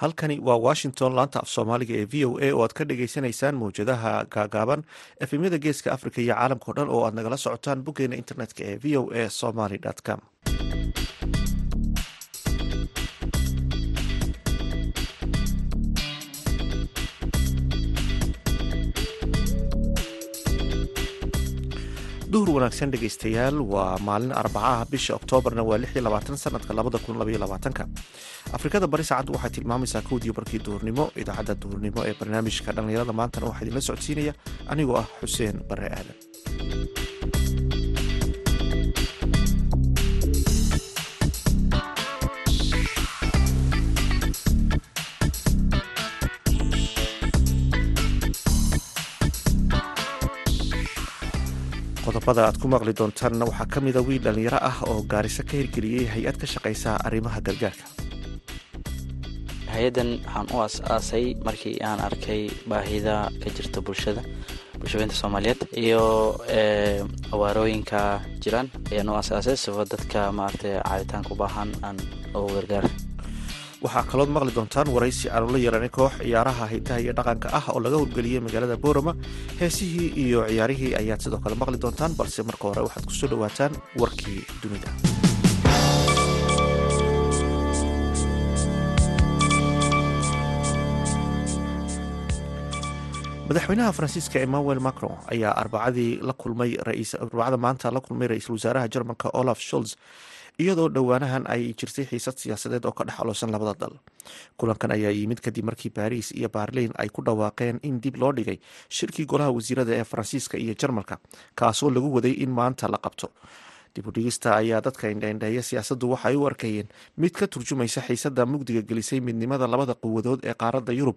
halkani waa washington laanta af soomaaliga ee v o a oo aad ka dhagaysanaysaan mawjadaha gaagaaban efemyada geeska africa iyo caalamkao dhan oo aad nagala socotaan boggeena internetka ee v o a somaly com duhur wanaagsan dhegeystayaal waa maalin arbacaha bisha oktoobarna waa sanadka afrikada bari saacaddu waxay tilmaamaysaa kowdii barkii duhurnimo idaacadda duhurnimo ee barnaamijka dhallinyarada maantana waxaa idinla socodsiinaya. Anigoo ah xuseen bare aadan qodobada aad ku maqli doontaanna waxaa ka mida wiil dhallinyaro ah oo gaariso ka hirgeliyey hay'ad ka shaqaysa arrimaha gargaarka. Hay'addan waxaan u as-aasay markii aan arkay baahida ka jirta bulshada bulshaweynta soomaaliyeed iyo awaarooyinka jiraan. Ayaan u as-aasay sifa dadka maaragtay caawitaanka u baahan aan ugu gargaar waxaa kalood maqli doontaan waraysi aanu la yeelanay koox ciyaaraha hidaha iyo dhaqanka ah oo laga howlgeliyey magaalada boorama. Heesihii iyo ciyaarihii ayaad sidoo kale maqli doontaan balse marka hore waxaad ku soo dhowaataan warkii dunida. Madaxweynaha faransiiska emmanuel macron ayaa arbacadii la kulmay arbacada maanta la kulmay ra'iisul wasaaraha jarmalka olaf scholz iyadoo dhowaanahan ay jirtay xiisad siyaasadeed oo ka dhex aloosan labada dal. Kulankan ayaa yimid kadib markii baariis iyo baarliin ay ku dhawaaqeen in dib loo dhigay shirkii golaha wasiirada ee faransiiska iyo jarmalka kaasoo lagu waday in maanta la qabto. Dib u dhigista ayaa dadka indhaindheeya siyaasaddu waxay u arkayeen mid ka turjumaysa xiisada mugdiga gelisay midnimada labada quwadood ee qaaradda yurub.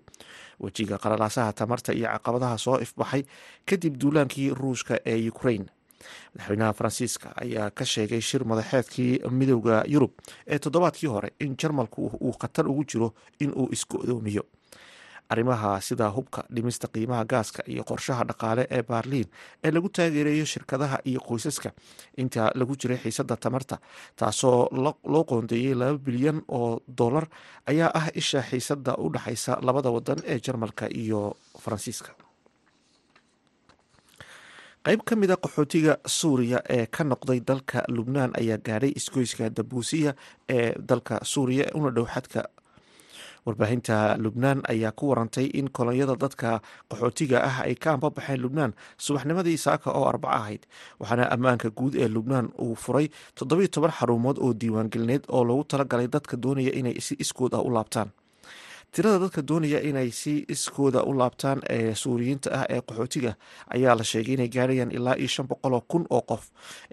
Wejiga qalalaasaha tamarta iyo caqabadaha soo ifbaxay kadib duulaankii ruushka ee ukraine madaxweynaha faransiiska ayaa ka sheegay shir madaxeedkii midowda yurub ee toddobaadkii hore in jarmalku uu khatar ugu jiro in uu isku-doomiyo arrimaha sida hubka dhimista qiimaha gaaska iyo qorshaha dhaqaale ee baarliin ee lagu taageerayo shirkadaha iyo qoysaska inta lagu jiray xiisada tamarta taasoo loo qoondeeyey laba bilyan oo dollar ayaa ah isha xiisada u dhexaysa labada wadan ee jarmalka iyo faransiiska qayb ka mida qaxootiga suuriya ee ka noqday dalka lubnaan ayaa gaadhay isgoyska dabuusiya ee dalka suuriya una dhow xadka. Warbaahinta lubnaan ayaa ku warantay in kolonyada dadka qaxootiga ah ay ka ambabaxeen lubnaan subaxnimadii saaka oo arbaco ahayd waxaana ammaanka guud ee lubnaan uu furay toddobiyo toban xarumood oo diiwaangelineed oo loogu talagalay dadka doonaya inay si iskood ah u laabtaan tirada dadka doonaya inay si iskooda u laabtaan ee suuriyiinta ah ee qaxootiga ayaa la sheegay inay gaarayaan ilaa iyo shan boqol oo kun oo qof.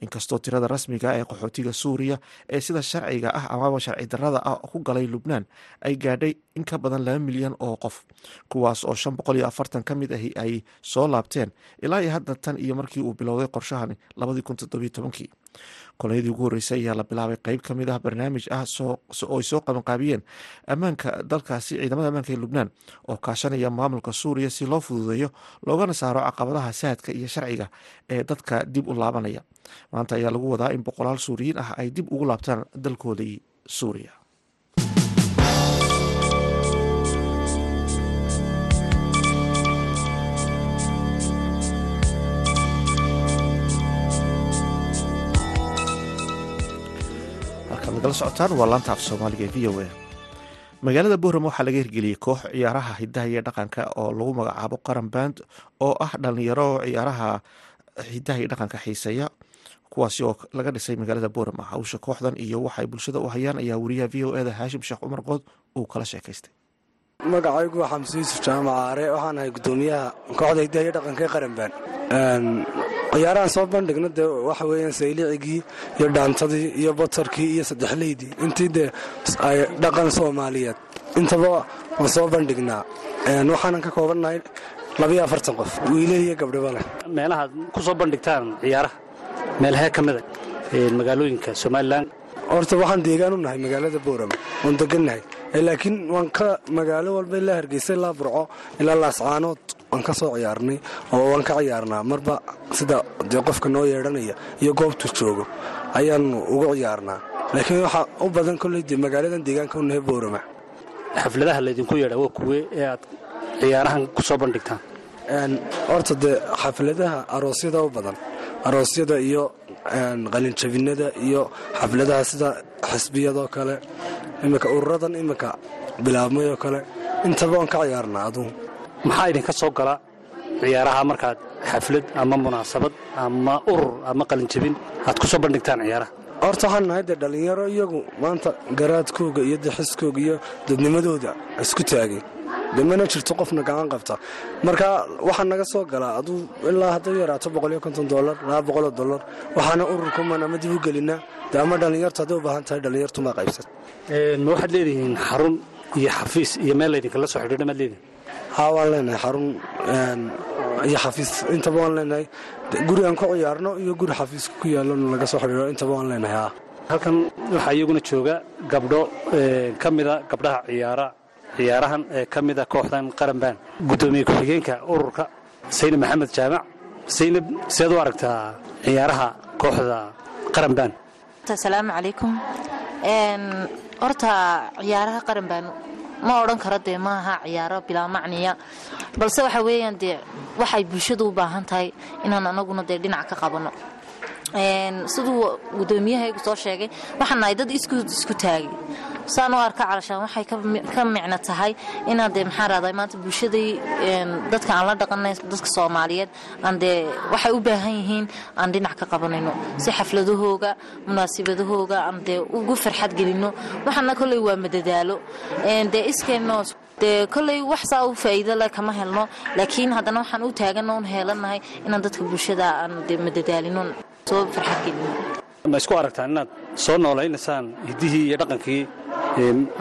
Inkastoo tirada rasmiga ee qaxootiga suuriya ee sida sharciga ah amaba sharci darada ah ku galay lubnaan ay gaadhay in ka badan laba milyan oo qof kuwaas oo shan boqol iyo afartan ka mid ahi ay soo laabteen ilaa iyo hadda tan iyo markii uu bilowday qorshahani labadii kun toddobiyo tobankii kolonyadii ugu horreysay ayaa la bilaabay qeyb ka mid ah barnaamij ah oo ay soo qabanqaabiyeen ammaanka dalkaasi ciidamada ammaanka ee lubnaan oo kaashanaya maamulka suuriya si loo fududeeyo loogana saaro caqabadaha saadka iyo sharciga ee dadka dib u laabanaya. Maanta ayaa lagu wadaa in boqolaal suuriyiin ah ay dib ugu laabtaan dalkoodii suuriya nagala socotaan waa laanta af soomaaliga ee v o a. Magaalada boorama waxaa laga hirgeliyey koox ciyaaraha hidaha iyo dhaqanka oo lagu magacaabo qaran band oo ah dhalinyaro ciyaaraha hidaha iyo dhaqanka xiiseeya kuwaasi oo laga dhisay magaalada boorama hawsha kooxdan iyo waxay bulshada u hayaan ayaa wariyaha v o eda haashim sheekh cumar qood uu kala sheekaystay. Magacaygu yuusuf jaamac aare waxaan ahay gudoomiyaha kooxda hidaha iyo dhaqanka ee qaranbaan ciyaarahan soo bandhigna dee waxa weeyaan saylicigii iyo dhaantadii iyo batarkii iyo saddexleydii intii dee dhaqan soomaaliyeed. Intaba waan soo bandhignaa. Waxaanan ka koobannahay labayo afartan qof. Wiile iyo gabdhiba leh meelahaad ku soo bandhigtaan ciyaaraha? Meelahee ka mida magaalooyinka somalilan horta waxaan deegaan u nahay magaalada boorama. Oon degannahay laakiin waan ka magaalo walba ilaa hargeysa ilaa burco ilaa laascaanood waan ka soo ciyaarnay oo waan ka ciyaarnaa. Marba sida dee qofka noo yeedhanaya iyo goobtu joogo ayaanu ugu ciyaarnaa. Laakiin waxaa u badan kolley magaaladan deegaanka u nahay boorama. Xafladaha laydinku yeedha waa kuwe ee aad ciyaarahan ku soo bandhigtaan? Horta dee xafladaha aroosyada u badan aroosyada iyo qalinjabinada iyo xafladaha sida xisbiyadoo kale iminka ururadan iminka bilaabmayoo kale. Intaba waan ka ciyaarnaa adugu maxaa idinka soo gala ciyaaraha markaad xaflad ama munaasabad ama urur ama qalinjabin aad ku soo bandhigtaan ciyaaraha. Horta waxaan nahay dee dhallinyaro iyagu maanta garaadkooga iyo daxiskooga iyo dadnimadooda isku taagay dee mana jirto qofna gacan qabta. Marka waxaa naga soo galaa aduu ilaa hadday yaraato boqoliyo konton dolar laba boqoloo dolar waxaana ururkuman ama dib u gelinaa dee ama dhallinyartu hadday u baahan tahay dhallinyartumaa qaybsan. Ma waxaad leedihiin xarun iyo xafiis iyo meel laydinkala soo xidhiidha maad leedihin haa waan leenahay xarun iyo xafiis. Intaba waan leenahay. Guri aan ku ciyaarno iyo guri xafiiska ku yaallo laga soo xidhiidho intaba waan leenahay halkan waxaa iyaguna jooga gabdho ka mida gabdhaha ciyaara ciyaarahan ee ka mida kooxdan qaranbaan. Guddoomiye ku-xigeenka ururka saynab maxamed jaamac. Saynab seed u aragtaa ciyaaraha kooxda qaranbaan? Asalaamu calaykum. Horta ciyaaraha qaranbaan ma odhan karo dee maaha ciyaaro bilaa macniya balse waxa weeyaan dee waxay bulshadu u baahan tahay inaan anaguna dee dhinac ka qabanno. Siduu gudoomiyahaygu soo sheegay waxaan nahay dad isku taagay saan u arka calashaan waxay ka micno tahay inaan dee maxaa rahday maanta bulshaday dadka aan la dhaqanay dadka soomaaliyeed aan dee waxay u baahan yihiin aan dhinac ka qabanayno. Si xafladahooga munaasibadahooga aan dee ugu farxad gelinno. Waxaana kolley waa madadaalo. Dee iskeenno dee kolley wax saa u faa'iido leh kama helno. Laakiin haddana waxaan u taaganno un heelanahay inaan dadka bulshada aan dee madadaalino. Soo farxad gelino ma isku aragtaan inaad soo noolaynaysaan hiddihii iyo dhaqankii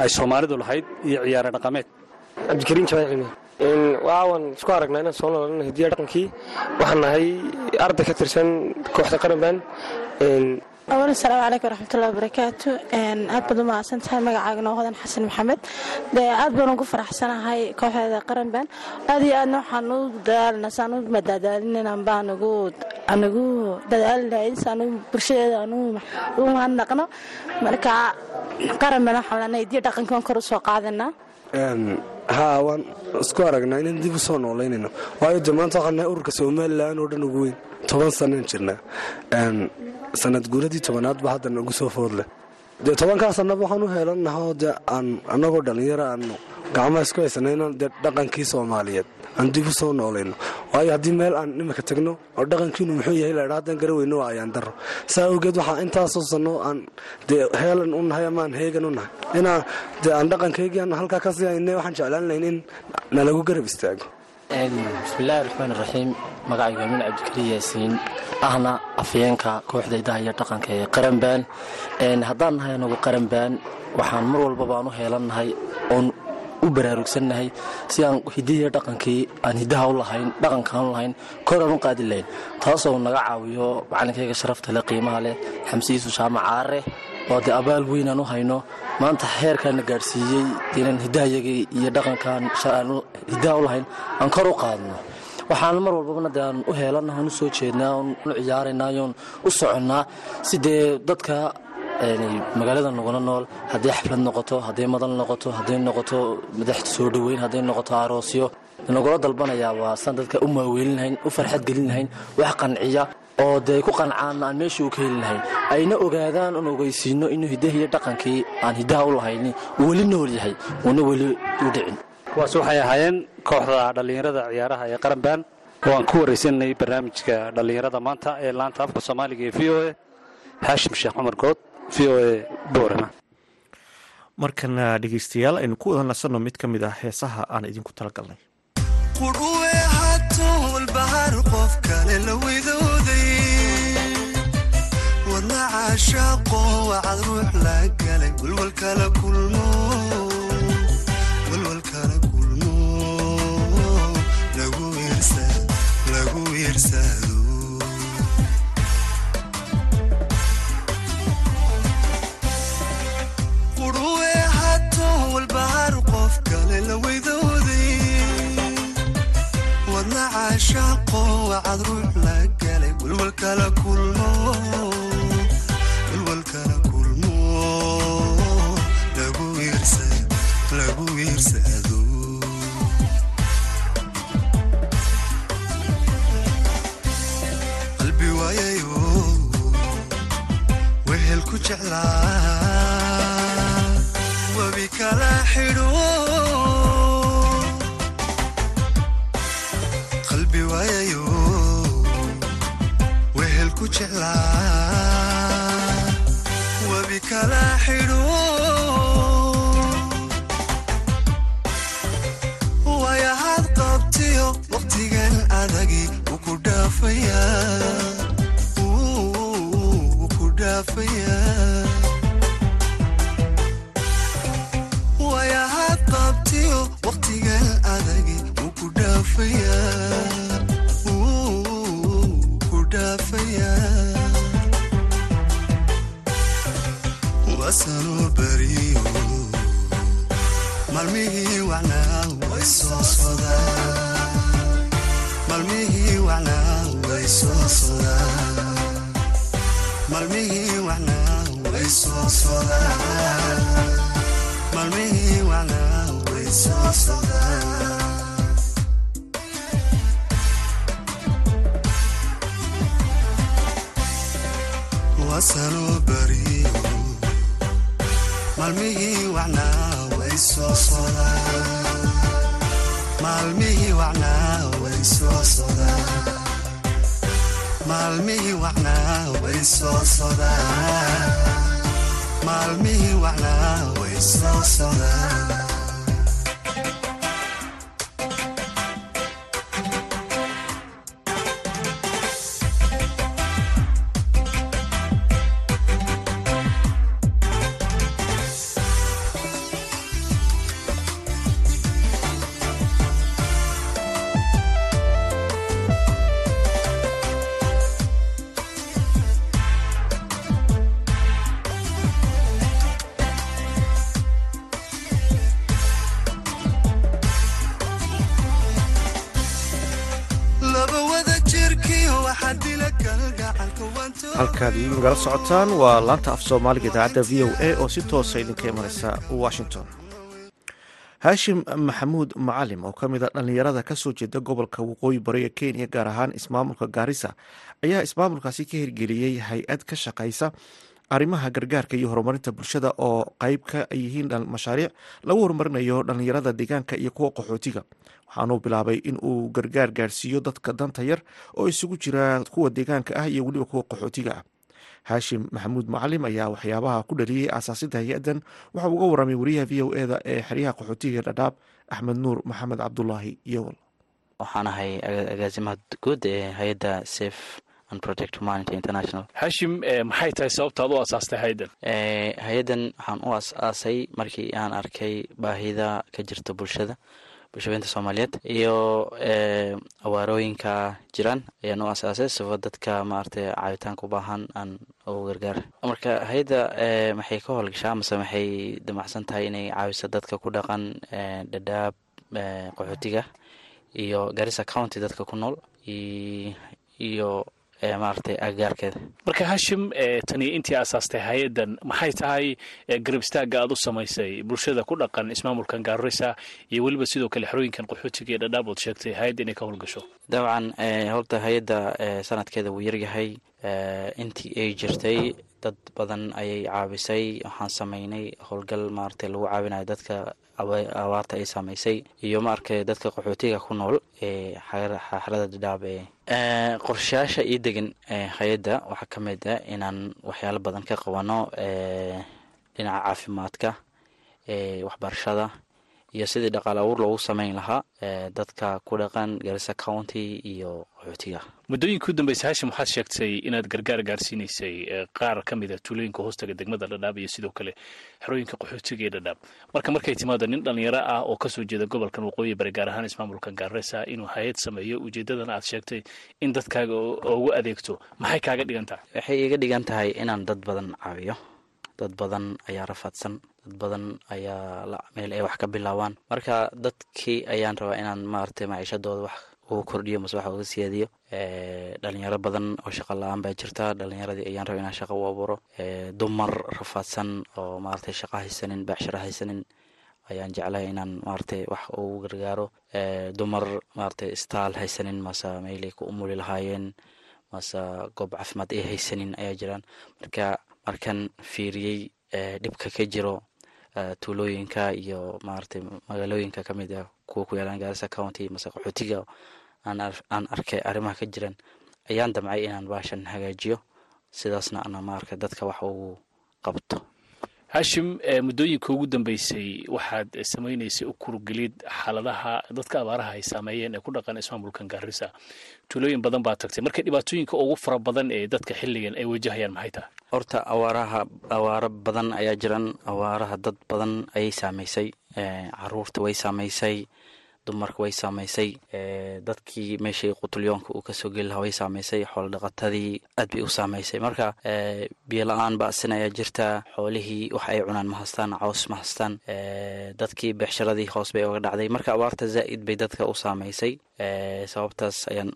ay soomaalidu lahayd iyo ciyaare dhaqameed. Cabdikariin jamaacime waawan isku aragnaa inaan soo noolayno hidiya dhaqankii. Waxaan nahay arday ka tirsan kooxda qaranbaan awal asalaamu calaykum waraxmatullahi wabarakaatu aad baad u mahadsan tahay magacaagana hodan xasan maxamed. Dee aad baan ugu faraxsanahay kooxeeda qaranbaan aad iyo aadna waxaan u dadaalna saan u madaadaalinayn baan ugu anigu dadaalinahay saan bulshadeeda aan u mahadnaqno marka dhaqankii waan kor u qaadanaa haa waan isku aragnaa inaan dib u soo noolaynayno. Waayo dee maanta waxaan ururka somalilan oo dhan ugu weyn. Toban sanaan jirnaa. Sanad guuradii tobanaad ba hadda nagu soo foodleh dee tobankaa sanaba waxaan u heelannahoo dee aan annagoo dhallinyaro aanu gacmaha isku haysanayno dee dhaqankii soomaaliyeed aan dib u soo waayo haddii meel aan imika tagno oo dhaqankiinu muxuu yahay laydha haddaan gara weyno waa ayaan daro saa awgeed waxaa intaasoo sanno aan dee heelan u nahay ama aan heegan u nahay. Inaa dee aan dhaqankaygii aan halkaa ka sii haynay waxaan jeclaan lahayn in nalagu garab istaago bismillaahi raxmaan raxiim magacayga min cabdikariin yaasiin ahna afyeenka kooxda idaha iyo dhaqanka ee qaranbaan. Haddaan nahay anagu qaranbaan waxaan mar walbaba aan u heelannahay oon u baraarugsannahay si aan hidihiiyo dhaqankii aan hiddaha u lahayn dhaqankaan u lahayn kor aan u qaadi lahayn taasoo naga caawiyo macalinkayga sharafta leh qiimaha leh xamsiisu jaamac caare oo dee abaal weyn aan u hayno maanta xeerkaana gaadhsiiyey inaan hiddahayagii iyo dhaqankaan hiddaha u lahayn aan kor u qaadno. Waxaan mar walbabana dee aan u u soo jeednaa oon u ciyaaraynaa yoon u soconnaa si dee dadka magaalada nagula nool hadday xaflad noqoto hadday madal noqoto hadday noqoto madaxta soo dhoweyn hadday noqoto aroosyo nagula dalbanayaa waa saan dadka u maaweelin lahayn u farxad gelin lahayn wax qanciya oo dee ku qancaan aan meesha u ka heli lahayn. Ayna ogaadaan oon ogeysiino inuu hiddahiiyo dhaqankii aan hiddaha u lahayni uu weli nool yahay uuna weli u dhicin. Kuwaas waxay ahaayeen kooxda dhallinyarada ciyaaraha ee qaranbaan oo ku waraysanay barnaamijka dhallinyarada maanta ee laanta afka soomaaliga ee v o e haashim sheekh cumar good v o e boorama markana dhegeystayaal aynu ku wada nasanno mid ka mid ah heesaha aan idinku talagalnay. Qudhuwe hatowalbahar qof kale la widooday wadna caashaaqo wacad ruux la galay walwalkala kulmo. Walwalkala kulmo. Lagu wiirsado lagu ku jeclaa. Webi kala xidho. Wayahaad qabtiyo waqtigan adagi ku dhaafayaa wasanoo beriyo maalmihii wacnaa way soo sodaan soo sodaan maalmihii wacnaa way soo sodaan ii nagala socotaan waa laanta af soomaaliga idaacadda v o a oo si toosa idinka imanaysa washington. Haashim maxamuud macalim oo ka mid a dhallinyarada ka soo jeeda gobolka waqooyi bari ee kenya gaar ahaan ismaamulka gaarisa ayaa ismaamulkaasi ka hirgeliyey hay'ad ka shaqaysa arrimaha gargaarka iyo horumarinta bulshada oo qeyb ka yihiin mashaariic lagu horumarinayo dhallinyarada deegaanka iyo kuwa qaxootiga waxaanuu bilaabay in uu gargaar gaarsiiyo dadka danta yar oo isugu jira kuwa deegaanka ah iyo weliba kuwa qaxootiga ah. Haashim maxamuud macalim ayaa waxyaabaha ku dhaliyey aasaasidda hay'addan. Waxa uu uga waramay wariyaha v o eda ee xeryaha qaxootiga ee dhadhaab axmed nuur maxamed cabdulaahi iyowal waxaan ahay aga- agaasimaha guud ee hay'adda safe and protect humanity international. Xashim eh, maxay tahay sababtaad u asaastay haydan Eh, hay'addan waxaan u as-aasay markii aan arkay baahida ka jirta bulshada bulshabeynta soomaaliyeed iyo eh, awaarooyinka jiraan ayaan u as-aasay sifa dadka maaragtay caawitaanka u baahan aan ugu gargaar. Marka hay'adda eh, maxay ka howlgashaa mase maxay damacsan tahay inay caawiso dadka ku dhaqan eh, dhadhaab qaxootiga iyo garissa county dadka ku nool iyo maaragtay agagaarkeeda marka hashim tani intii asaastay hay'addan maxay tahay garab istaagga aad u samaysay? Bulshada ku dhaqan ismaamulkan gaarisa iyo weliba sidoo kale xerooyinkan qaxootiga ee dhadhaab ood sheegtay hay'adda inay ka howlgasho. Dabcan horta hay'adda sanadkeeda wuu yaryahay intii ay jirtay dad badan ayay caabisay waxaan sameynay howlgal maaragtay lagu caawinayo dadka abaarta ay saameysay iyo maaragtay dadka qaxootiga ku nool ee xaxarada dhadhaab ee qorshayaasha ii degan hay'adda waxaa ka mid ah inaan waxyaalo badan ka qabano eh, dhinaca caafimaadka eh, waxbarashada iyo sidii dhaqaale abuur loogu sameyn lahaa dadka ku dhaqan garissa county iyo qaxootiga muddooyinkii u dambeysay hashim waxaad sheegtay inaad gargaar gaarsiinaysay qaar ka mid a tuulooyinka hoostaga degmada dhadhaab iyo sidoo kale xerooyinka qaxootiga ee dhadhaab marka markay timaado nin dhallinyaro ah oo ka soo jeeda gobolkan waqooyi bari gaar ahaan ismaamulka gaarisa inuu hay'ad sameeyo ujeedadan aad sheegtay in dadkaaga ugu adeegto maxay kaaga dhigan tahay? Waxay iga dhigan tahay inaan dad badan caawiyo. Dad badan ayaa rafaadsan dad badan ayaa meel ay wax ka bilaabaan. Marka dadkii ayaan rabaa inaan maaragtay maciishadooda wax ugu kordhiyo mase wax uga siyaadiyo dhalinyaro badan oo shaqa la'aan baa jirta dhalinyaradii ayaan rabaa inaan shaqa u abuuro. Dumar rafaadsan oo maaragtay shaqa haysanin beecsharo haysanin ayaan jeclahay inaan maaragtay wax ugu gargaaro. Dumar maaragtay istaal haysanin mase meelay ku umuli lahaayeen mase goob caafimaad ay haysanin ayaa jiraan. Marka markan fiiriyey dhibka ka jiro tuulooyinka iyo maaragtay magaalooyinka ka mid ah kuwa ku yaalaan gaarisa county mase qaxootiga aan arkay arrimaha ka jiran ayaan damcay inaan baashan hagaajiyo. Sidaasna ana maarka dadka wax ugu qabto hashim muddooyinka ugu dambeysay waxaad samaynaysay u kurgelid xaaladaha dadka abaaraha ay saameeyeen ee ku dhaqan ismaamulkan gaarisa tuulooyin badan baa tagtay. Marka dhibaatooyinka ugu fara badan ee dadka xilligan ay wajahayaan maxay tahay? Horta awaaraha awaaro badan ayaa jiran. Awaaraha dad badan ayay saamaysay carruurta way saamaysay dumarka way saamaysay dadkii meeshii qutulyoonka uu ka soo geli lahaa way saamaysay xoolo dhaqatadii aad bay u saamaysay. Marka biyo la'aan baasin ayaa jirta xoolihii wax ay cunaan ma hastaan caws ma hastaan dadkii beexsharadii hoos bay oga dhacday. Marka abaarta zaa'id bay dadka u saamaysay sababtaas ayaan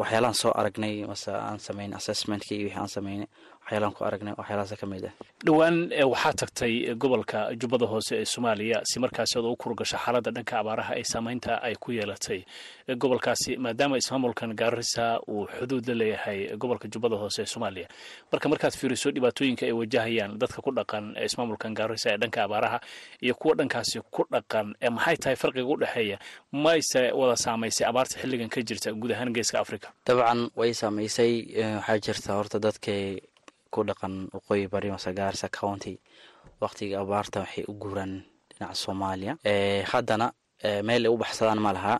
waxyaalaan soo aragnay mase aan samayn assessmentkii wixii aan samaynay waxyaalaan ku aragnay waxyaalahaas ka mid ah. Dhowaan waxaa tagtay gobolka jubbada hoose ee soomaaliya si markaasi adoo u kurgasho xaaladda dhanka abaaraha ee saameynta ay ku yeelatay. Gobolkaasi maadaama ismaamulkan gaarisa uu xuduud la leeyahay gobolka jubbada hoose ee soomaaliya. Marka markaad fiiriso dhibaatooyinka ay wajahayaan dadka ku dhaqan ismaamulkan gaarisa ee dhanka abaaraha iyo kuwa dhankaasi ku dhaqan maxay tahay farqiga u dhexeeya mayse wada saamaysay abaarta xilligan ka jirta guud ahaan geeska africa dabcan way saamaysay waxaa jirta horta dadkay ku dhaqan waqooyi bari mase gaarisa county. Waqtiga abaarta waxay u guuraan dhinaca soomaaliya. Haddana meel ay u baxsadaan ma laha.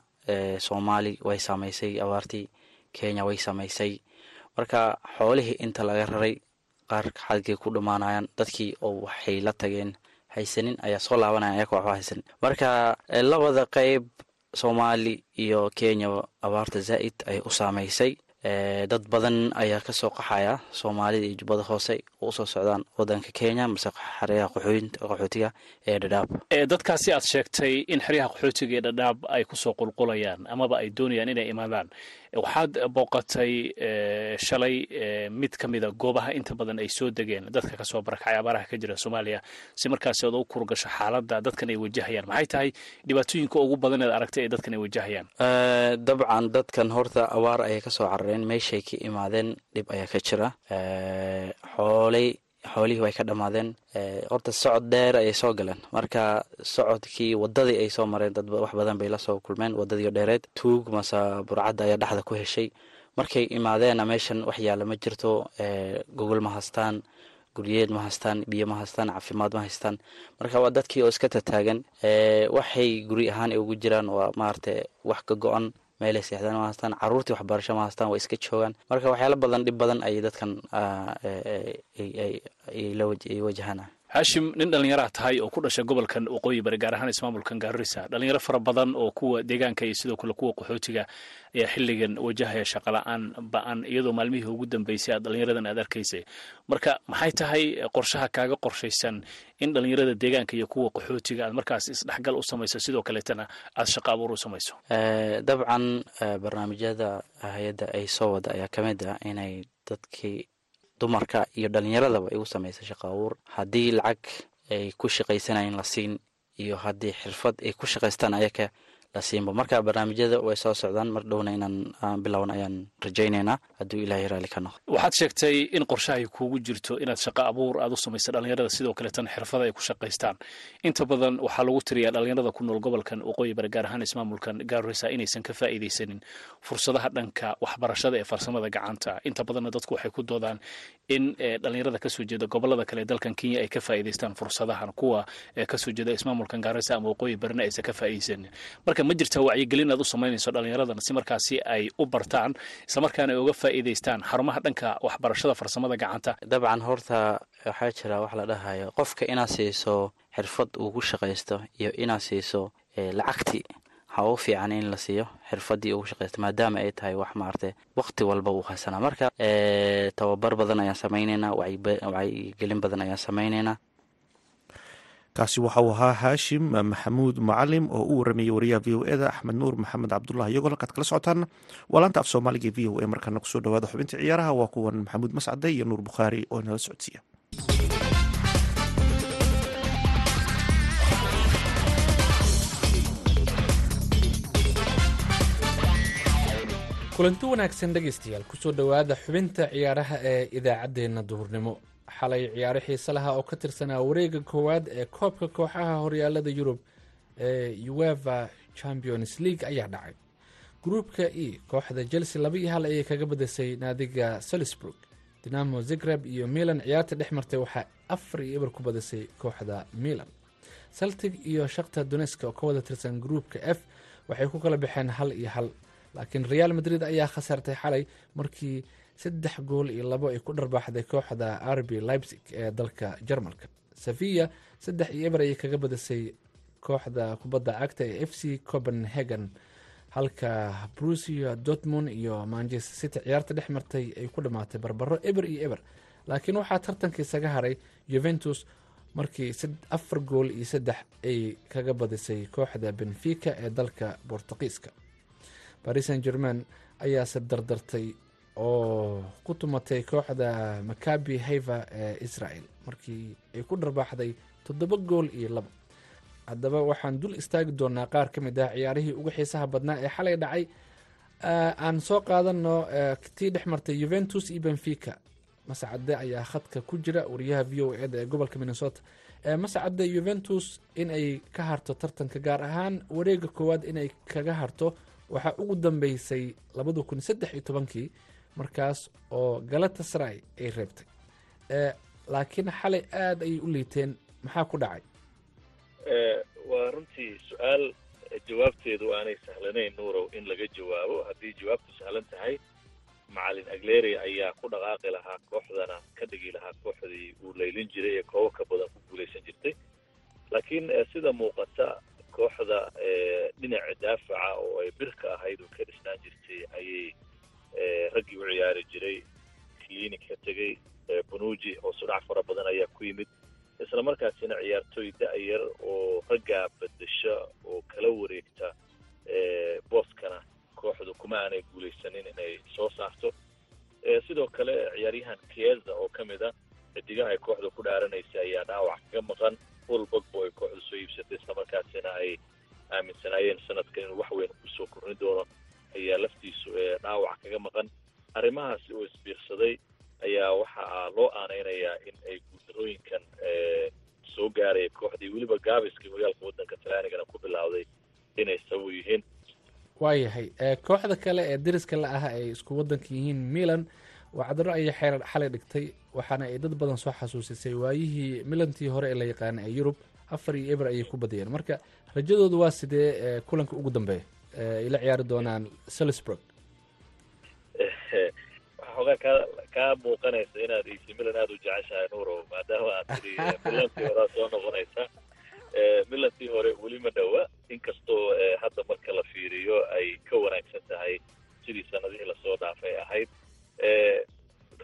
Soomaali way saamaysay abaartii kenya way saamaysay. Marka xoolihii inta laga raray qaar xadgay ku dhammaanayaan dadkii oo waxay la tageen haysanin ayaa soo laabanaya ayaka waxba haysanin marka labada qeyb soomaali iyo kenya abaarta zaa'id ayay u saamaysay dad badan ayaa ka soo qaxaya soomaalida iyo jubbada hoose oo u soo socdaan wadanka kenya mase xeryaha qaxootiga ee dhadhaab. Dadkaasi aad sheegtay in xeryaha qaxootiga ee dhadhaab ay ku soo qulqulayaan amaba ay doonayaan inay imaadaan. Waxaad booqatay shalay mid ka mida goobaha inta badan ay soo degeen. Dadka ka soo barakacay abaaraha ka jira soomaaliya si markaasi ood u kurgasho xaaladda dadkan ay wajahayaan. Maxay tahay dhibaatooyinka ugu badan eed aragtay ee dadkan ay wajahayaan? Dabcan dadkan horta abaar ayay ka soo carareen meeshay ka imaadeen dhib ayaa ka jira. Xoolay xoolihii way ka dhammaadeen horta socod dheer ayay soo galeen. Marka socodkii wadadii ay soo mareen dad wax badan bay la soo kulmeen wadadii dheereed. Tuug mase burcadda ayaa dhexda ku heshay. Markay imaadeena meeshan wax yaalla ma jirto. Gogol ma hastaan guryeed ma hastaan biyo ma hastaan caafimaad ma haystaan. Marka waa dadkii oo iska tataagan waxay guri ahaan ugu jiraan waa maaragta wax ka go-an meelay seexdaan ma haystaan? Caruurtii waxbarasho ma haystaan? Waa iska joogaan. Marka waxyaalo badan dhib badan ayay dadkan ay wajahaan hashim nin dhallinyaraa tahay oo ku dhashay gobolkan waqooyi bari gaar ahaan ismaamulkan gaarisa dhalinyaro fara badan oo kuwa deegaanka iyo sidoo kale kuwa qaxootiga ayaa xilligan wajahaya shaqala-aan ba'an iyadoo maalmihii ugu dambeysay aad dhalinyaradan aad arkaysay. Marka maxay tahay qorshaha kaaga qorshaysan in dhalinyarada deegaanka iyo kuwa qaxootiga aad markaas isdhexgal u samayso sidoo kaleetana aad shaqo abuur u samayso? Dabcan barnaamijyada hay'adda ay soo wada ayaa ka mid ah inay dadkii dumarka iyo dhalinyaradaba ay u samaysa shaqo abuur. Haddii lacag ay ku shaqaysanayen la siin iyo haddii xirfad ay ku shaqaystaan ayaka la siinba marka barnaamijyada way soo socdaan mar dhowna inaan bilowna ayaan rajaynaynaa hadduu ilaahay raalli ka noqdo. Waxaad sheegtay in qorshahay kuugu jirto inaad shaqo abuur aad u samaysa dhalinyarada sidoo kaleetana xirfada ay ku shaqaystaan. Inta badan waxaa lagu tiriyaa dhalinyarada ku nool gobolkan waqooyi bari gaar ahaan ismaamulkan gaarisa inaysan ka faa'iidaysanin fursadaha dhanka waxbarashada ee farsamada gacanta. Inta badanna dadku waxay ku doodaan in dhalinyarada ka soo jeeda gobollada kale dalkan kenya ay ka faa'iidaystaan fursadahan kuwa ka soo jeeda ismaamulkan gaarisa ama waqooyi barina aysan ka faa'iidaysanin marka ma jirta wacyigelin aad u samaynayso dhalinyaradan si markaasi ay u bartaan islamarkaana ay uga faa'iidaystaan xarumaha dhanka waxbarashada farsamada gacanta. Dabcan horta waxaa jira wax la dhahayo qofka inaad siiso xirfad uu ku shaqaysto iyo inaad siiso lacagti ha u fiican in la siiyo xirfadii ugu shaqaysto maadaama ay tahay wax maarata waqti walba uu haysanaa marka tababar badan ayaan samayneynaa wacyigelin badan ayaan samayneynaa kaasi waxa uu ahaa haashim maxamuud macalim oo u waramayay wariyaha v o eda axmed nuur maxamed cabdullah iyagoo halkaad kala socotaan. Waa laanta af soomaaliga v o a markaana ku soo dhawaada xubinta ciyaaraha waa kuwan maxamuud mascade iyo nuur bukhaari oo nala socodsiiya. Kulanti wanaagsan dhegaystayaal ku soo dhowaada xubinta ciyaaraha ee idaacaddeenna duhurnimo xalay ciyaaro xiise laha oo ka tirsanaa wareega koowaad ee koobka kooxaha horyaalada yurub ee ueva champions league ayaa dhacay. Gruupka e kooxda chelsea laba iyo hal ayay kaga badisay naadiga salisburg. Dinamo zigreb iyo milan ciyaarta dhex martay waxaa afar iyo eber ku badisay kooxda milan. Celtic iyo shakta doneska oo ka wada tirsan gruupka f waxay ku kala baxeen hal iyo hal laakiin real madrid ayaa khasaartay xalay markii saddex gool iyo labo ay ku dharbaaxday kooxda arbi leipzig ee dalka jarmalka. Sevilla saddex iyo eber ayay kaga badisay kooxda kubadda cagta ee f c copenhagen. Halka brusia dortmund iyo manchester city ciyaarta dhex martay ay ku dhammaatay barbaro eber iyo eber. Laakiin waxaa tartanka isaga haray juventus markii afar gool iyo saddex ay kaga badisay kooxda benfica ee dalka bortuqiiska baris san german ayaase dardartay oo ku tumatay kooxda makabi haiva ee israel markii ay ku dharbaaxday toddoba gool iyo laba. Haddaba waxaan dul istaagi doonaa qaar ka mid ah ciyaarihii ugu xiisaha badnaa ee xalay dhacay aan soo qaadano tii dhex martay juventus iyo benfica. Mascade ayaa khadka ku jira wariyaha v o eda ee gobolka minnesota. Mascade juventus in ay ka harto tartanka gaar ahaan wareega koowaad inay kaga harto waxaa ugu dambeysay labada kun saddex iyo tobankii markaas oo galatasaray ay reebtay. Laakiin xalay aada ayay u liiteen maxaa ku dhacay? Waa runtii su'aal jawaabteedu aanay sahlanayn nuurow in laga jawaabo. Haddii jawaabtu sahlan tahay macalin agleri ayaa ku dhaqaaqi lahaa kooxdana ka dhigi lahaa kooxdii uu laylin jiray ee koobo ka badan ku guulaysan jirtay. Laakiin sida muuqata kooxda dhinaca daafaca oo ay birka ahayd oo ka dhisnaan jirtay ayay raggii u ciyaari jiray clinic ka tegey bunuuji hoos u dhac fara badan ayaa ku yimid. Isla markaasina ciyaartooy da-yar oo raggaa bedesha oo kala wareegta booskana kooxdu kuma aanay guulaysanin inay soo saarto. Sidoo kale ciyaaryahan kieza oo ka mid a xidigaha ay kooxda ku dhaaranaysa ayaa dhaawac kaga maqan full weliba gaabiskii horyaalka waddanka talyaanigana ku bilowday inay sabab yihiin. Waayahay kooxda kale ee dariska la ah ay isku wadanka yihiin milan wacdaro ayay xeer xalay dhigtay waxaana ay dad badan soo xasuusisay waayihii milantii hore ee la yaqaana ee yurub afar iyo eber ayay ku badiyeen. Marka rajadoodu waa sidee kulanka ugu dambeeya? Ay la ciyaari doonaan salisburg. Xoogaa kaa kaa muuqanaysa inaad ac milan aada u jeceshahay nuuro maadaama aad tiri milantii horaa soo noqonaysa milantii hore weli ma dhowa inkastoo hadda marka la fiiriyo ay ka wanaagsan tahay sidii sanadihii la soo dhaafay ahayd.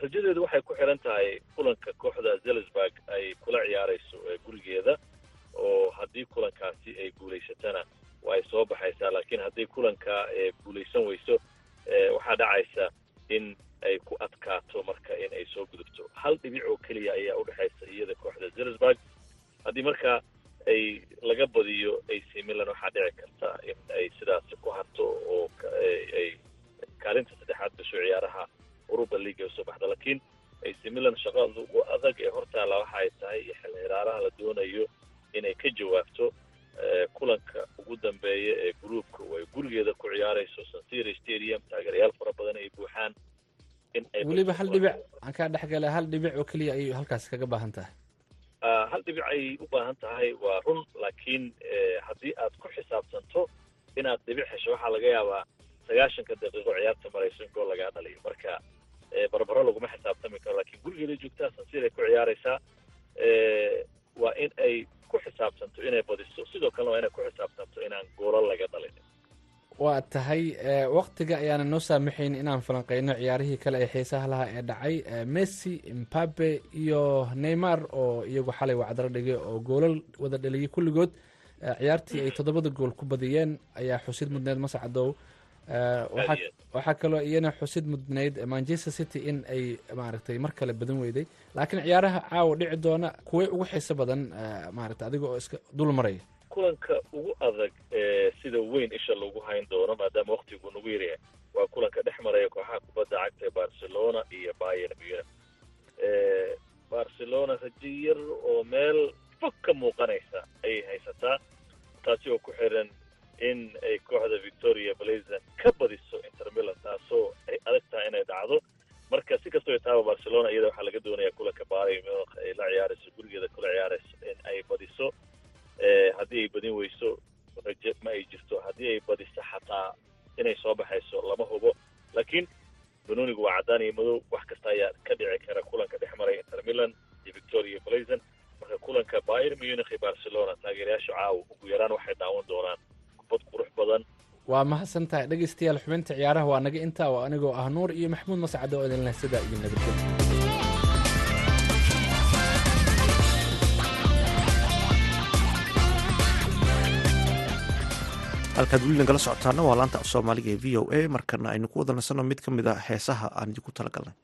Rajadeedu waxay ku xiran tahay kulanka kooxda zelisburg ay kula ciyaarayso gurigeeda oo haddii kulankaasi ay guulaysatana waa ay soo baxaysaa. Laakiin haddii kulanka guulaysan weyso waxaa dhacaysa in ay ku adkaato marka in ay soo gudubto. Hal dhibic oo keliya ayaa udhexaysa iyada kooxda zelisburg haddii marka ay laga badiyo ac milan waxaa dhici karta in ay sidaasi ku harto oo ay kaalinta saddexaad gasho ciyaaraha uruba league ay u soo baxda laakiin ac milan shaqada ugu adag ee hortaala waxa ay tahay iyo xil la doonayo inay ka jawaabto kulanka ugu dambeeya ee gruupka oo ay gurigeeda ku ciyaarayso sansiri stadium taageerayaal fara badan ay buuxaan in ay weliba hal dhibic aan kaa dhexgala hal dhibic oo keliya ayay halkaas kaga baahan tahay hal dhibic ayay u baahan tahay waa run laakiin haddii aad ku xisaabtanto inaad dhibic hesho waxaa laga yaabaa sagaashanka daqiiqo ciyaarta marayso in gool lagaa dhaliyo marka barbaro laguma xisaabtami karo lakiin gurigeeda joogtaa sansir ay ku ciyaaraysaa waa in ay ku xisaabtanto inay badiso. Sidoo kalena waa inay ku xisaabtanto inaan goolo laga dhalin waa tahay waktiga ayaana noo saamaxayn inaan falanqeyno ciyaarihii kale ee xiisaha lahaa ee dhacay messi mbabe iyo neymar oo iyagu xalay wacdaro dhigay oo goolal wada dhaliyay kulligood. Ciyaartii ay toddobada gool ku badiyeen ayaa xusid mudneed mascadow waxaa kaloo iyana xusid mudnayd manchester city in ay maaragtay mar kale badan weyday. Laakiin ciyaaraha caawa dhici doona kuway ugu xiiso badan maaragtay adiga oo iska dul maraya. Kulanka ugu adag ee sida weyn isha lagu hayn doono maadaama waktigu nagu yaryahay waa kulanka dhex maraya kooxaha kubadda cagta ee barcelona iyo bayer munich. Barcelona rajo yar oo meel fog ka muuqanaysa mahadsan tahay dhegaystayaal xubinta ciyaaraha waa naga intaa oo anigoo ah nuur iyo maxamuud mascade oo idin leh sidaa iyo nabadgelyo halkaad weli nagala socotaana waa laanta af soomaaliga ee v o a. Markana aynu ku wada nasanno mid ka mid a heesaha aan idinku talagalnay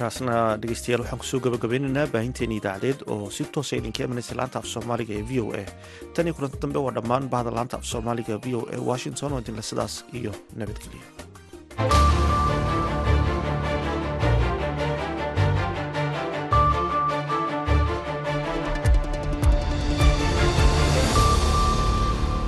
intaasna dhegeystayaal waxaan ku soo gabagabeynaynaa baahinteeni idaacadeed oo si toosa idinka imanaysa laanta af soomaaliga ee v o a. Tan iyo kulanti dambe waa dhammaan bahda laanta af soomaaliga v o a washington oo idinle sidaas iyo nabadgelyo